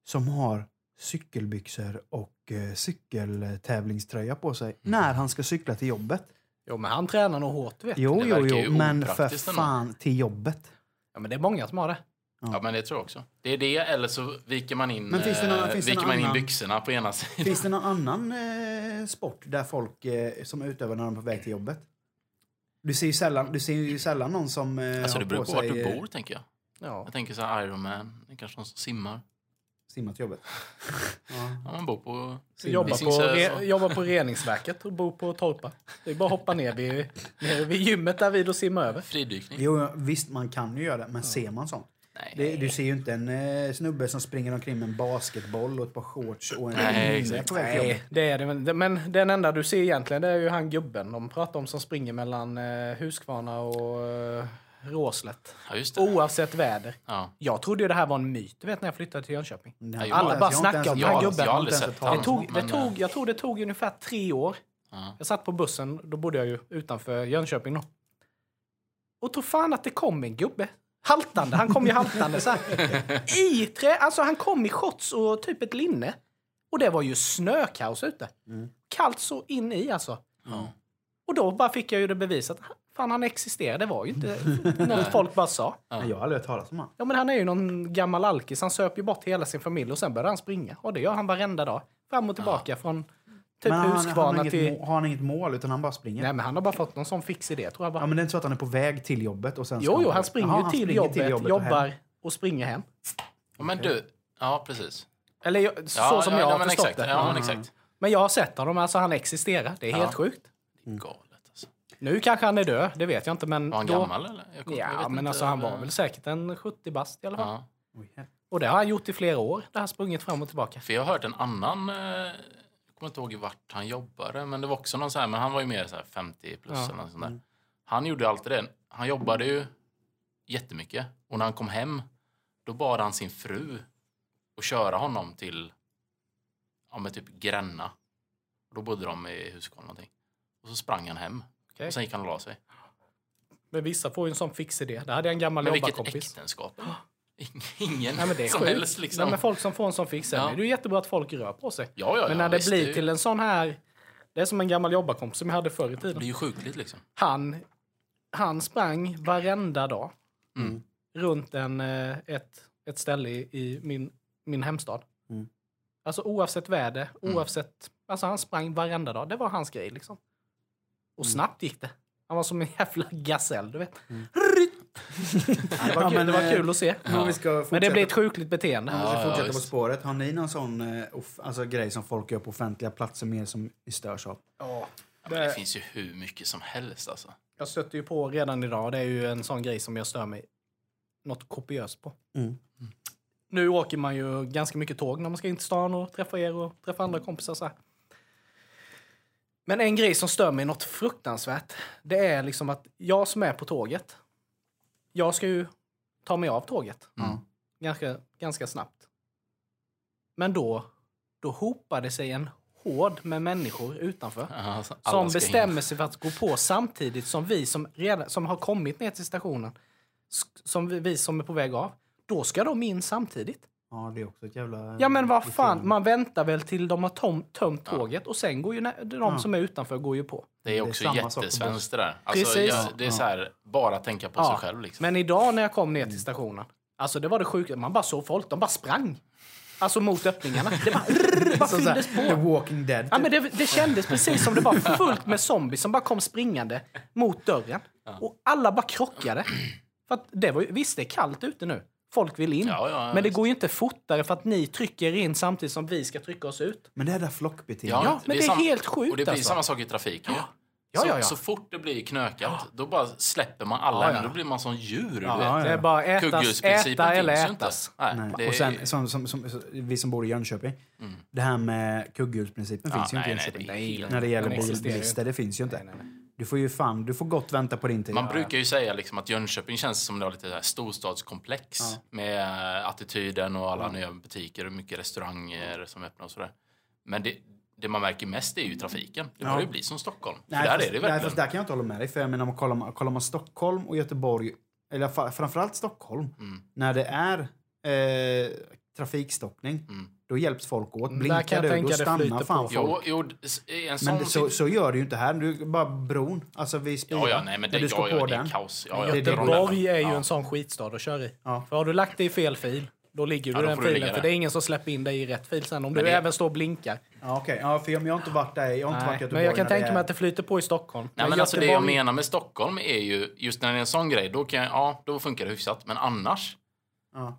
C: Som har cykelbyxor och eh, cykeltävlingströja på sig. När han ska cykla till jobbet.
B: Jo, men han tränar nog hårt, du vet.
C: Jo, jo, jo. Men för
A: opraktiskt ändå.
C: fan till jobbet.
B: Ja, men det är många som har det.
A: Ja, men det tror jag också. Det är det, eller så viker man in,
C: Men finns det någon-
A: eh,
C: finns det
A: viker
C: någon
A: man in
C: annan-
A: byxorna på ena sidan.
C: Finns det någon annan eh, sport där folk eh, som utövar när de är på väg till jobbet? Du ser ju sällan, du ser ju sällan någon som eh,
A: Alltså det
C: har
A: beror
C: på
A: på vart
C: sig,
A: du
C: eh,
A: bor, tänker jag.
B: Ja.
A: Jag tänker så här Ironman, det är kanske någon som simmar.
C: simma till jobbet. Ja.
A: Ja, man bor på...
B: Jobbar på, re,
A: så.
B: jobbar på reningsverket och bor på Torpa. Det är bara att hoppa ner vid, ner vid gymmet där vid och simma över.
A: Fridykning.
C: Jo, visst man kan ju göra det, men ser man sånt? Det, du ser ju inte en eh, snubbe som springer omkring med en basketboll och ett par shorts och en
A: Nej,
C: linne
A: exakt.
C: på väg till jobbet.
B: Nej, det är det. Men- Men den enda du ser egentligen det är ju han gubben de pratar om som springer mellan eh, Huskvarna och eh, Råslätt.
A: Ja, just det.
B: Oavsett väder.
A: Ja.
B: Jag trodde ju det här var en myt, du vet när jag flyttade till Jönköping.
C: Nej,
A: Alla
C: jag har
B: bara
C: inte ens-
B: snackar
C: jag har
B: om
C: inte
B: den här
C: ens-
B: gubben.
C: jag har
A: Jag har
C: inte
A: aldrig
C: ens
A: sett
C: hört
B: Det
C: talas
A: han.
C: om
B: tog, det
A: men,
B: tog, jag tror det tog ungefär tre år.
A: Ja.
B: Jag satt på bussen, då bodde jag ju utanför Jönköping då. Och tro fan att det kom en gubbe. Haltande, han kom ju haltande så här. I trä, alltså han kom i shorts och typ ett linne. Och det var ju snökaos ute. Kallt så in i alltså.
A: Ja.
B: Och då bara fick jag ju det bevisat. Fan han existerar, det var ju inte något folk bara sa.
C: Nej, Jag har aldrig hört talas om honom.
B: Ja men han är ju någon gammal alkis, han söp ju bort hela sin familj och sen började han springa. Och det gör han varenda dag. Fram och tillbaka från typ
C: Men han, han, har,
B: Huskvarna
C: inget
B: till...
C: har han inget mål utan han bara springer?
B: Nej men han har bara fått någon sån fix idé tror jag bara.
C: Ja, men det är inte så att han är på väg till jobbet och sen
B: Jo, jo, han springer ju
C: han
B: till,
C: springer
B: jobbet,
C: och hem.
B: jobbar och springer hem.
A: Ja, Men du, ja precis.
B: Eller jag- så
A: Ja,
B: som
A: ja,
B: jag
A: ja,
B: har
A: men
B: förstått
A: exakt.
B: det.
A: Ja, men exakt.
B: Men jag har sett honom, alltså han existerar. Det är
A: Ja.
B: helt sjukt.
A: Galet alltså.
B: Nu kanske han är död, det vet jag inte. Men
A: Var han
B: då...
A: gammal eller? Jag jag
B: Ja,
A: vet
B: men
A: inte,
B: alltså han var väl säkert en 70 bast i alla fall.
A: Ja.
B: Och det har han gjort i flera år. Det har sprungit fram och tillbaka.
A: För jag har hört en annan, eh, jag kommer inte ihåg vart han jobbade, men det var också någon så här, men han var ju mer så här 50 plus
B: Ja.
A: eller något sånt där. Han gjorde alltid det. Han jobbade ju jättemycket och när han kom hem då bad han sin fru att köra honom till ja, men typ Gränna. Och då bodde de i Huskvarna någonting. Och så sprang han hem.
B: Okej.
A: Och sen gick han och la sig.
B: Men vissa får ju en sån fix idé. Det hade jag en gammal
A: Men vilket
B: jobbarkompis.
A: äktenskap. Ingen
B: Nej, men det är
A: som
B: sjukt.
A: helst. Liksom.
B: Nej, men folk som får en sån fix.
A: Ja.
B: är det ju jättebra att folk rör på sig.
A: ja, ja,
B: men
A: ja,
B: när det
A: visst,
B: blir
A: är-
B: till en sån här... Det är som en gammal jobbarkompis som jag hade förr i
A: Det
B: tiden.
A: blir ju sjukligt liksom.
B: Han, han sprang varenda dag
A: Mm.
B: runt en, eh, ett, ett ställe i, i min, min hemstad.
C: Mm.
B: Alltså oavsett väder,
A: Mm.
B: oavsett... Alltså han sprang varenda dag. Det var hans grej liksom. Och
C: Mm.
B: snabbt gick det. Han var som en jävla gasell, du vet.
C: Mm.
B: Ja, det var,
C: Ja,
B: kul,
C: men,
B: det var
C: eh,
B: kul att se.
C: Men vi ska
B: Men det blir ett sjukligt beteende.
C: Om vi ska
A: Ja, ja,
C: fortsätta på spåret. Har ni någon sån eh, alltså, grej som folk gör på offentliga platser mer som ni störs av?
B: Ja,
A: Ja, men det finns ju hur mycket som helst alltså.
B: Jag stötte ju på redan idag. Det är ju en sån grej som jag stör mig något kopiöst på.
C: Mm.
B: Nu åker man ju ganska mycket tåg när man ska in till stan och träffa er och träffa andra kompisar. Så här. Men en grej som stör mig något fruktansvärt, det är liksom att jag som är på tåget, jag ska ju ta mig av tåget
A: Mm.
B: ganska, ganska snabbt. Men då, då hopar det sig en hård med människor utanför
A: Ja, alltså,
B: som
A: in.
B: bestämmer sig för att gå på samtidigt som vi som, redan, som har kommit ner till stationen, som vi, vi som är på väg av, då ska de in samtidigt.
C: Ja, det är också ett jävla...
B: Ja men vad fan, man väntar väl till de har tom, tömt tåget och sen går ju de
C: Ja.
B: som är utanför går ju på.
A: Det är
C: Det är
A: också jättesvenskt det där. Alltså,
B: Precis.
A: jag, det är så här, bara tänka på sig själv liksom.
B: Men idag när jag kom ner till stationen, alltså det var det sjuka, man bara såg folk, de bara sprang. Alltså mot öppningarna. Det bara, rrr, bara fylldes
C: The
B: på.
C: Walking Dead.
B: Ja,
C: typ.
B: men det, det kändes precis som det var fullt med zombies som bara kom springande mot dörren. Och alla bara krockade. För att det var, ju- visst, det är kallt ute nu. Folk vill in.
A: Ja, ja,
B: men det
A: visst.
B: går ju inte fortare för att ni trycker in samtidigt som vi ska trycka oss ut.
C: Men det här där flockbeteendet.
B: Ja, men det är
A: sam-
B: helt sjukt,
A: Och det blir
B: alltså.
A: samma sak i trafiken.
B: Ja,
A: så,
B: ja, ja.
A: så fort det blir knökat, då bara släpper man alla
B: Ja, ja.
A: Då blir man som djur.
C: Ja,
A: du vet.
C: ja,
B: Det är bara ätas, äta eller ätas.
A: Nej,
C: Nej.
A: det
C: Och sen,
A: är-
C: som, som, som, vi som bor i Jönköping,
A: Mm.
C: det här med kugghjulsprincipen
A: Ja,
C: finns ju inte i
A: nej, nej,
C: Jönköping.
A: det är helt-
C: När det gäller bilbilister, det finns ju inte.
B: Nej, nej, nej.
C: Du får ju fan, du får gott vänta på din tid.
A: Man brukar ju säga liksom att Jönköping känns som det har lite storstadskomplex
C: Ja.
A: med eh, attityden och alla nya butiker och mycket restauranger som öppnar och sådär. Men det, det man märker mest är ju trafiken. Det
C: Ja.
A: börjar ju bli som Stockholm. För
C: Nej,
A: där
C: fast,
A: är det
C: nej,
A: verkligen.
C: fast där kan jag inte hålla med dig. För jag menar, om kollar, man, kollar man Stockholm och Göteborg, eller framförallt Stockholm,
A: Mm.
C: när det är eh, trafikstockning,
A: Mm.
C: Då hjälps folk åt.
B: Där
C: Blinkar
B: kan jag
C: du,
B: tänka
C: då stannar fan
B: på.
C: folk.
A: Jo, jo, en sån
C: Men det, så, så gör det ju inte här. Du, bara bron, alltså vid Spira.
A: Ja, ja, nej, men det,
C: du ska
A: ja, ja,
C: på
A: det är
C: den.
A: kaos. Ja, ja, det är
B: Göteborg är ju
A: ja.
B: en sån skitstad att köra i.
C: Ja.
B: För har du lagt dig i fel fil, då ligger
A: Ja,
B: du i den
A: du
B: filen. För det är ingen som släpper in dig i rätt fil sen. Om
A: Men
B: du
A: det-
B: även står och blinkar.
C: Ja, okej. Ja, för jag, jag har inte varit där. Jag har inte varit i Göteborg
B: men jag kan tänka mig att det flyter på i Stockholm.
A: Nej, men alltså det jag menar med Stockholm är ju, just när det är en sån grej, då kan jag, ja, då funkar det hyfsat. Men annars,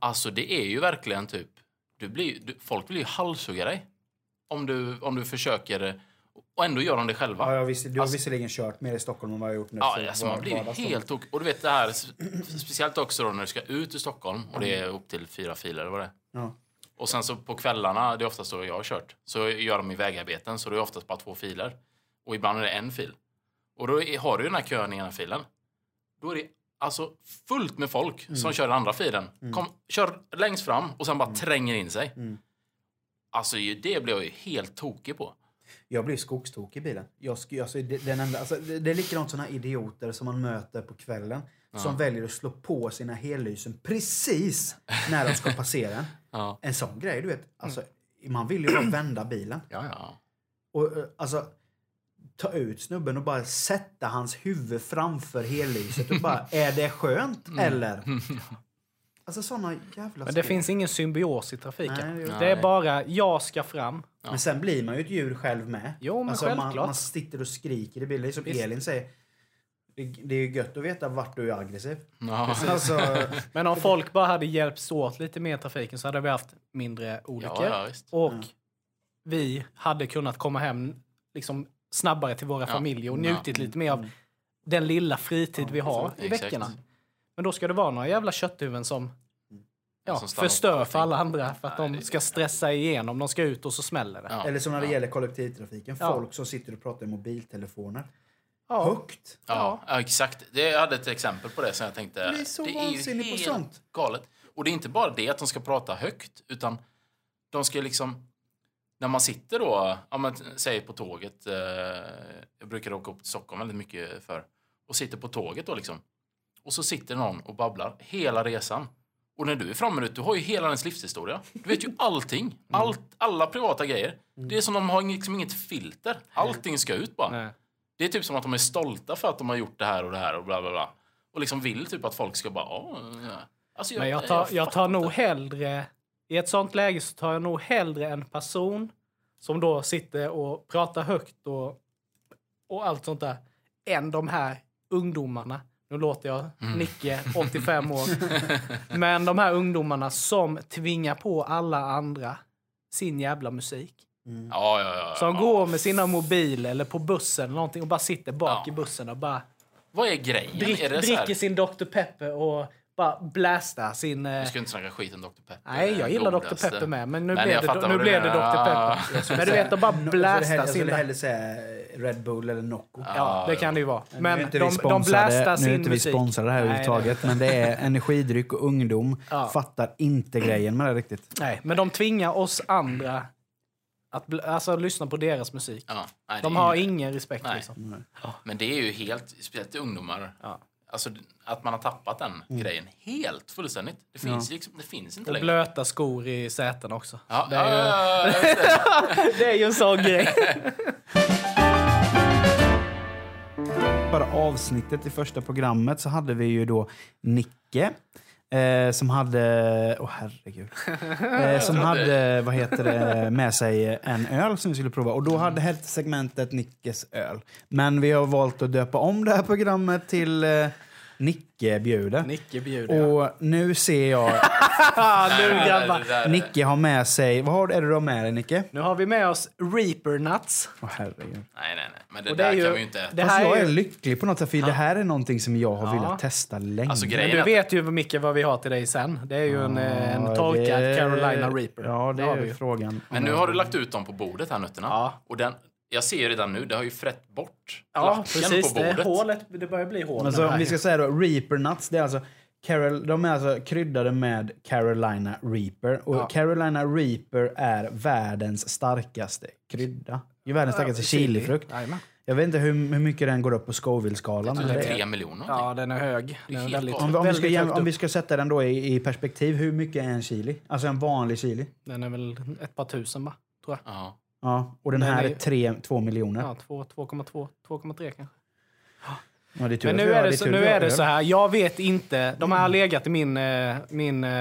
A: alltså det är ju verkligen typ, du blir, du, folk vill ju halshugga dig. Om du, om du försöker, och ändå gör de det själva.
C: Ja, jag visste, du har
A: Alltså-
C: visserligen kört mer i Stockholm än vad jag har gjort nu.
A: Ja, alltså man blir helt tok... Och du vet det här, speciellt också då när du ska ut ur Stockholm och det är upp till fyra filer eller vad det är.
C: Ja.
A: Och sen så på kvällarna, det är oftast då jag har kört, så gör de i vägarbeten så det är oftast bara två filer. Och ibland är det en fil. Och då har du den här kön i ena filen. Då är det alltså fullt med folk
C: Mm.
A: som kör den andra filen. Kom, kör längst fram och sen bara tränger in sig.
C: Mm.
A: Alltså det blir jag ju helt tokig på.
C: Jag blev skogstokig i bilen. Jag, alltså, den enda, alltså, det, är likadant såna idioter som man möter på kvällen. Som väljer att slå på sina hellysen precis när de ska passera en.
A: Ja.
C: En sån grej, du vet. Alltså, Man vill ju bara vända bilen.
A: Ja.
C: Och eh, alltså, ta ut snubben och bara sätta hans huvud framför hellyset och bara, är det skönt eller? Alltså såna jävla
B: Men det
C: skit.
B: finns ingen symbios i trafiken.
C: Nej,
B: det är bara jag ska fram.
C: Men sen blir man ju ett djur själv med.
B: Jo, men
C: alltså, man,
B: självklart.
C: man sitter och skriker i bilen. Det är som
B: Visst.
C: Elin säger. Det, det är ju gött att veta vart du är aggressiv.
A: Ja.
C: Alltså,
B: Men om folk bara hade hjälpts åt lite mer i trafiken så hade vi haft mindre olyckor.
A: Ja, ja.
B: Och vi hade kunnat komma hem liksom snabbare till våra
A: Ja.
B: familjer och
A: Ja.
B: njutit lite mer av den lilla fritid vi har i veckorna. Men då ska det vara några jävla kötthuvuden som ja, förstör för alla andra för att
A: Nej,
B: de
A: det-
B: ska stressa igenom. De ska ut och så smäller det.
A: Ja.
C: Eller som när det
A: Ja.
C: gäller kollektivtrafiken.
B: Ja.
C: Folk som sitter och pratar i mobiltelefoner.
B: Ja.
C: Högt.
A: Ja, ja, exakt. Det, jag hade ett exempel på det som jag tänkte.
C: Jag blir så
A: det är ju
C: vansinnig på sånt.
A: galet. Och det är inte bara det att de ska prata högt, utan de ska liksom... När man sitter då, ja, men, säg på tåget, eh, jag brukar åka upp till Stockholm väldigt mycket för, och sitter på tåget då liksom. Och så sitter någon och babblar hela resan. Och när du är framme nu, du har ju hela ens livshistoria. Du vet ju allting. Allt, alla privata grejer. Det är som de har liksom inget filter. Allting ska ut bara.
B: Nej.
A: Det är typ som att de är stolta för att de har gjort det här och det här och bla bla bla. Och liksom vill typ att folk ska bara... Alltså,
B: Men jag tar, jag tar
A: fattar
B: nog hellre... I ett sånt läge så tar jag nog hellre en person som då sitter och pratar högt och, och allt sånt där, än de här ungdomarna. Nu låter jag
A: Mm.
B: Nicke, 85 år. Men de här ungdomarna som tvingar på alla andra sin jävla musik.
A: Ja, ja, ja.
B: Som
A: ja.
B: går med sina mobiler eller på bussen eller någonting och bara sitter bak
A: Ja.
B: i bussen och bara
A: Vad är grejen?
B: drick,
A: är det så här...
B: dricker sin Dr. Pepper och bara blastar sin... eh,
A: Du ska inte snacka skit om Dr. Pepper.
B: Nej, jag gillar Dr.
A: Godaste.
B: Pepper med, men nu blev det, nu blev det Dr. Pepper. Men du vet, de bara blastar
C: hellre- Jag
B: sin...
C: skulle hellre säga Red Bull eller Nocco.
B: Ja, det kan det ju vara. Men de, de blastar sin
C: Nu är inte vi
B: musik.
C: sponsrade här överhuvudtaget, men det är energidryck och ungdom
B: Ja.
C: fattar inte grejen med det riktigt.
B: Nej, men de tvingar oss andra att alltså, lyssna på deras musik.
A: Ja, nej,
B: De har ingen respekt.
A: Nej.
B: Liksom.
A: Men det är ju helt, speciellt ungdomar,
B: Ja.
A: Alltså att man har tappat den grejen helt fullständigt. Det finns, liksom, det finns inte
B: Och
A: längre.
B: blöta skor i sätena också.
A: Ja,
B: det, är ju,
A: ja, ja, ja, just det.
B: är ju en sån grej.
C: Bara avsnittet i första programmet så hade vi ju då Nicke. Eh, som hade, åh herregud, eh, som hade, vad heter det, med sig en öl som vi skulle prova. Och då hade hette segmentet Nickes öl. Men vi har valt att döpa om det här programmet till eh, Nicke bjuder.
B: Nicke bjuder. jag.
C: Och nu ser jag
B: nu grabbar.
C: Nicke har med sig, vad har, är det du har med dig Nicke?
B: Nu har vi med oss Reaper Nuts.
C: Åh herregud.
A: Nej, nej, nej. Men det
B: Och det
A: där
B: är ju-
A: kan vi ju inte äta.
B: det
C: Fast
B: här
C: jag
B: är
C: är
B: ju-
C: lycklig på något sätt, för det här är någonting som jag har
B: Ja.
C: velat testa länge.
A: Alltså,
B: Men
A: grejen
B: du
A: är att-
B: vet ju Micke vad vi har till dig sen. Det är ju en, eh, en
C: Ja,
B: torkad
C: det-
B: Carolina Reaper.
C: Ja, det
B: har vi
C: är
B: ju.
C: frågan.
A: Men nu har du lagt ut dem på bordet här, nötterna.
B: Ja.
A: Och den, jag ser ju redan nu, det har ju frätt bort
B: Ja, precis.
A: på
B: Det, är
A: bordet.
B: hålet, det börjar bli hål.
C: Alltså, om vi ska säga då, Reaper Nuts, det är alltså Carol, de är alltså kryddade med Carolina Reaper. Och
B: Ja.
C: Carolina Reaper är världens starkaste krydda. Det är världens starkaste chilifrukt.
B: Jajamän.
C: Jag vet inte hur, hur mycket den går upp på Scoville-skalan.
A: Typ
C: det är-
A: tre miljoner.
B: Ja, den är hög. Den är väldigt.
C: Om, vi- om, vi ska, om vi ska sätta den då i, i perspektiv, hur mycket är en chili? Alltså en vanlig chili?
B: Den är väl ett par tusen, va? Tror jag.
A: Ja.
C: Ja, och den
B: Den
C: här
B: är-
C: är tre, två miljoner. Ja.
B: Ja, två- 2,2, 2,3 kanske.
C: det är tur
B: Men nu är det, så, nu är det så här. Jag vet inte. De här har legat i min, eh, min, eh,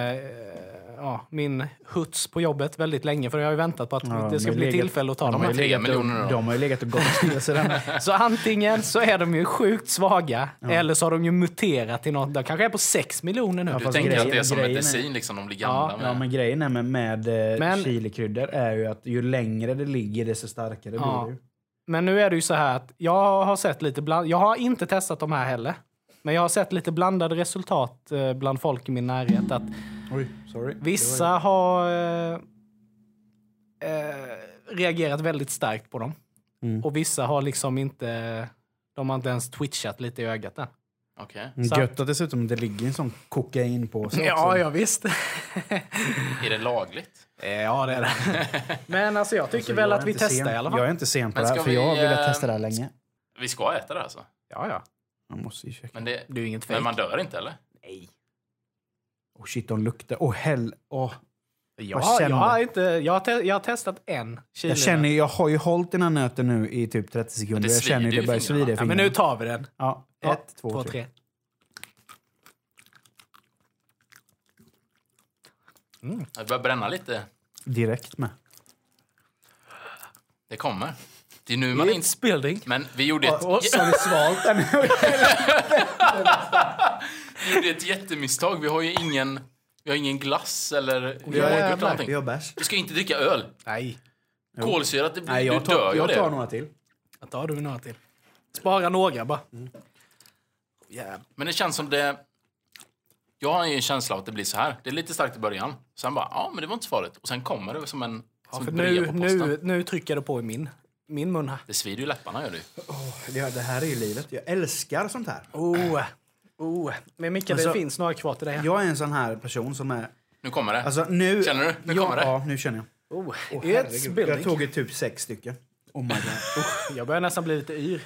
B: ja, min huts på jobbet väldigt länge. För jag har ju väntat på att
C: Ja,
B: det ska bli
C: legat-
B: tillfälle att ta
C: De har,
B: här.
C: ju legat
A: Tre miljoner
C: och,
A: då.
C: de har ju legat och gått till sig.
B: Så antingen så är de ju sjukt svaga eller så har de ju muterat till något. De kanske är på 6 miljoner nu.
C: Ja,
A: Du tänker
C: grejen-
A: att det är som medicin, liksom, de blir gamla
B: Ja,
A: med.
C: Ja, men grejen är med, med eh,
B: Men-
C: chilikryddor är ju att ju längre det ligger desto starkare
B: Ja.
C: blir det ju.
B: Men nu är det ju så här att jag har sett lite bland... Jag har inte testat de här heller. Men jag har sett lite blandade resultat eh, bland folk i min närhet. Att
C: Oj, sorry.
B: vissa har eh, eh, reagerat väldigt starkt på dem.
C: Mm.
B: Och vissa har liksom inte... De har inte ens twitchat lite i ögat än. Så-
C: Gött att dessutom det ligger en sån kokain på sig
B: Ja,
C: också.
B: ja visst.
A: Är det lagligt?
B: ja, det är det. Men alltså jag tycker
C: Alltså,
B: väl
C: jag
B: att vi testar
C: sen.
B: i alla fall.
C: Jag är inte sen på
A: Men
C: det här, för
A: vi,
C: jag har velat
A: eh,
C: testa det här länge.
A: Vi ska äta det alltså?
B: Ja, ja.
C: Jag måste ju checka.
A: Men, det,
B: Det är ju inget
A: men
B: fejk.
A: man dör inte eller?
B: Nej.
C: Oh shit, de luktar. Åh, hell. Åh.
B: Jag, jag, har inte, jag, har te, jag har testat en chili.
C: Jag känner, jag har ju hållit den här nöten nu i typ 30 sekunder.
A: det
C: jag känner
A: i
C: det börjar
A: fingrarna.
C: svida i
B: ja, men
C: fingrarna.
B: nu tar vi den.
C: Ja,
B: Ja,
C: ett, två, tre.
A: Det börjar bränna lite.
C: Direkt med.
A: Det kommer. Det är nu man inte...
B: Building.
A: Men vi gjorde ett,
B: Och så
C: har vi svalt den.
A: vi gjorde ett jättemisstag. Vi har ju ingen, vi har ingen glass eller
C: Vi har,
A: yoghurt eller någonting.
C: vi har bärs.
A: Du ska inte dricka öl.
B: Nej,
A: Kolsyrat, det blir,
C: Nej, jag
A: du dör
C: tar,
A: ju av
C: jag tar några till.
B: jag tar du några till. Spara några bara. Jävlar.
A: Men det känns som det... Jag har ju en känsla av att det blir så här. Det är lite starkt i början. Sen bara, ja men det var inte så farligt. Och sen kommer det som en
B: Ja,
A: som
B: för
A: ett brev
B: nu,
A: på posten.
B: nu, nu trycker det på i min, min mun här.
A: Det svider ju läpparna gör det ju.
C: Det, det här är ju livet. Jag älskar sånt här.
B: Oh, oh. Men Micke,
C: Alltså-
B: det finns några kvar till dig.
C: Jag är en sån här person som är...
A: Nu kommer det.
C: Alltså nu...
A: Känner du? Nu
C: ja,
A: kommer det.
C: Ja, nu känner jag.
B: Oh,
C: herregud.
B: building.
C: jag tog typ sex stycken. Oh my god. Usch.
B: Jag börjar nästan bli lite yr.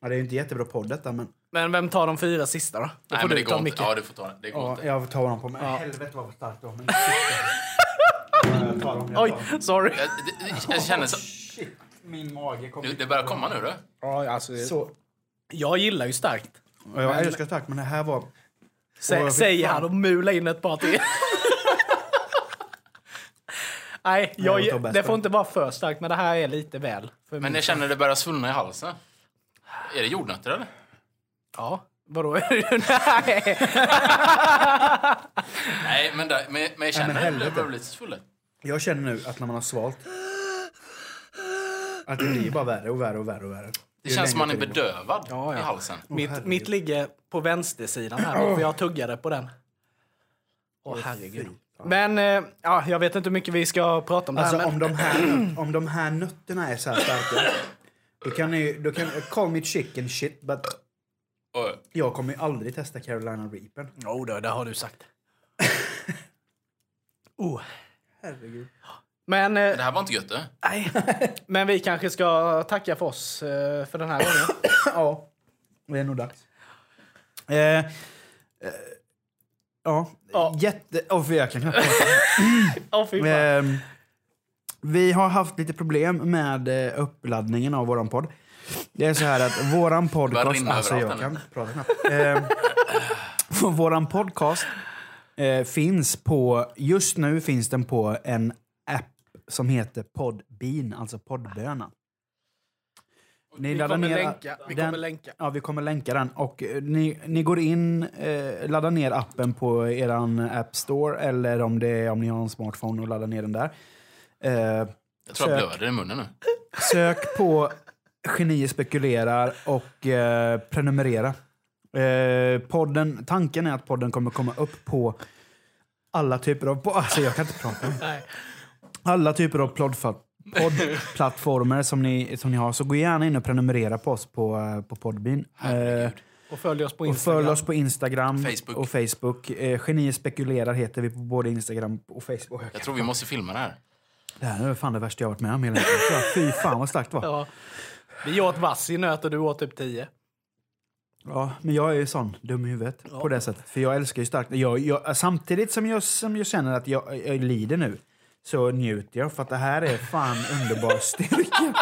C: Ja, det är ju inte jättebra podd detta, men...
B: Men vem tar de fyra sista då? Då
A: Nej,
B: får
A: men
B: du
A: det går inte. Ja, du får ta det. Det går
C: Ja,
A: inte.
C: jag tar honom på mig.
B: Ja.
C: Helvete vad starkt dem, jag
B: Oj,
C: dem.
B: sorry.
A: Jag, det, jag känner så...
C: Shit, min mage kommer...
A: Det börjar komma nu, du.
B: Ja, alltså,
C: Så.
B: Jag gillar ju starkt.
C: Och jag älskar starkt, men det här var...
B: Sä, säger han och mular in ett par till. Nej,
C: jag bäst
B: det får inte vara för starkt, men det här är lite väl. För
A: Men
B: min-
A: jag känner det börjar svullna i halsen. Är det jordnötter, eller?
B: Ja, vadå? Nej.
A: Nej, men, där, men, men jag känner
C: men
A: det.
C: helvete.
A: Det börjar bli lite svullet.
C: Jag känner nu att när man har svalt... Att det blir bara värre och värre och värre och värre.
A: Det känns som man är
C: bedövad.
B: Ja, ja.
A: i halsen.
B: Mitt,
C: herregud.
B: mitt ligger på vänstersidan här, för jag tuggade på den. Åh, herregud. Men eh, ja, jag vet inte hur mycket vi ska prata om det
C: Alltså
B: här.
C: om
B: Men,
C: de, här, om de här nötterna är så här starka, då kan ni då kan, call me chicken shit, but jag kommer ju aldrig testa Carolina Reapen.
B: Jo, då, det har du sagt. oh.
C: Herregud.
B: Men, eh,
A: Det här var inte gött, det.
B: nej. Men vi kanske ska tacka för oss eh, för den här gången.
C: Ja, det är nog dags. Eh, eh, ja,
B: Ja.
C: jätte... Åh, för jag kan knappt
B: fan.
C: Ehm, Vi har haft lite problem med eh, uppladdningen av våran podd. Det är så här att våran podcast... Alltså jag kan prata knappt. Ehm, våran podcast eh, finns på... Just nu finns den på en som heter Podbean, alltså poddböna. Ni
B: vi
C: laddar
B: kommer
C: ner
B: länka. Vi
C: den-
B: kommer länka.
C: Ja, vi kommer länka den. Och eh, ni, ni går in, eh, laddar ner appen på eran App Store eller om, det är, om ni har en smartphone och laddar ner den där. Eh,
A: Jag tror jag
C: Sök.
A: blöder i munnen nu.
C: sök på Genier spekulerar och eh, prenumerera. Eh, podden, tanken är att podden kommer komma upp på alla typer av... Alltså jag kan inte prata. Alla typer av poddplattformar som ni, som ni har. Så gå gärna in och prenumerera på oss på, eh, på Podbean. Eh.
B: Och följ oss på
C: och
B: Instagram.
C: följ oss på Instagram
A: Facebook.
C: och Facebook. Eh, Genier spekulerar heter vi på både Instagram och Facebook.
A: Jag tror vi måste filma det här.
C: Det här är fan det värsta jag varit med om hela. Fy fan vad starkt det var.
B: Ja. Vi åt vass i nöt och du åt typ 10.
C: Ja, men jag är ju sån, dum i huvudet på det sättet. För jag älskar ju starkt. Jag, jag, samtidigt som jag, som jag känner att jag, jag lider nu så njuter jag för att det här är fan underbar styrka.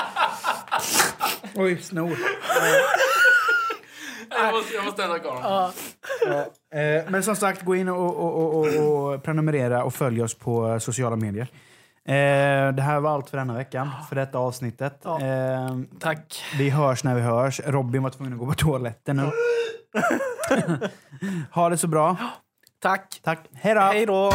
C: Oj, snor.
A: Jag måste, jag måste ställa kameran.
C: Eh, men som sagt, gå in och, och, och, och, och prenumerera och följ oss på sociala medier. Eh, det här var allt för denna veckan, för detta avsnittet.
B: Ja.
C: Eh,
B: Tack.
C: vi hörs när vi hörs. Robin var tvungen att gå på toaletten nu. ha det så bra.
B: Tack.
C: Tack.
B: Hej då.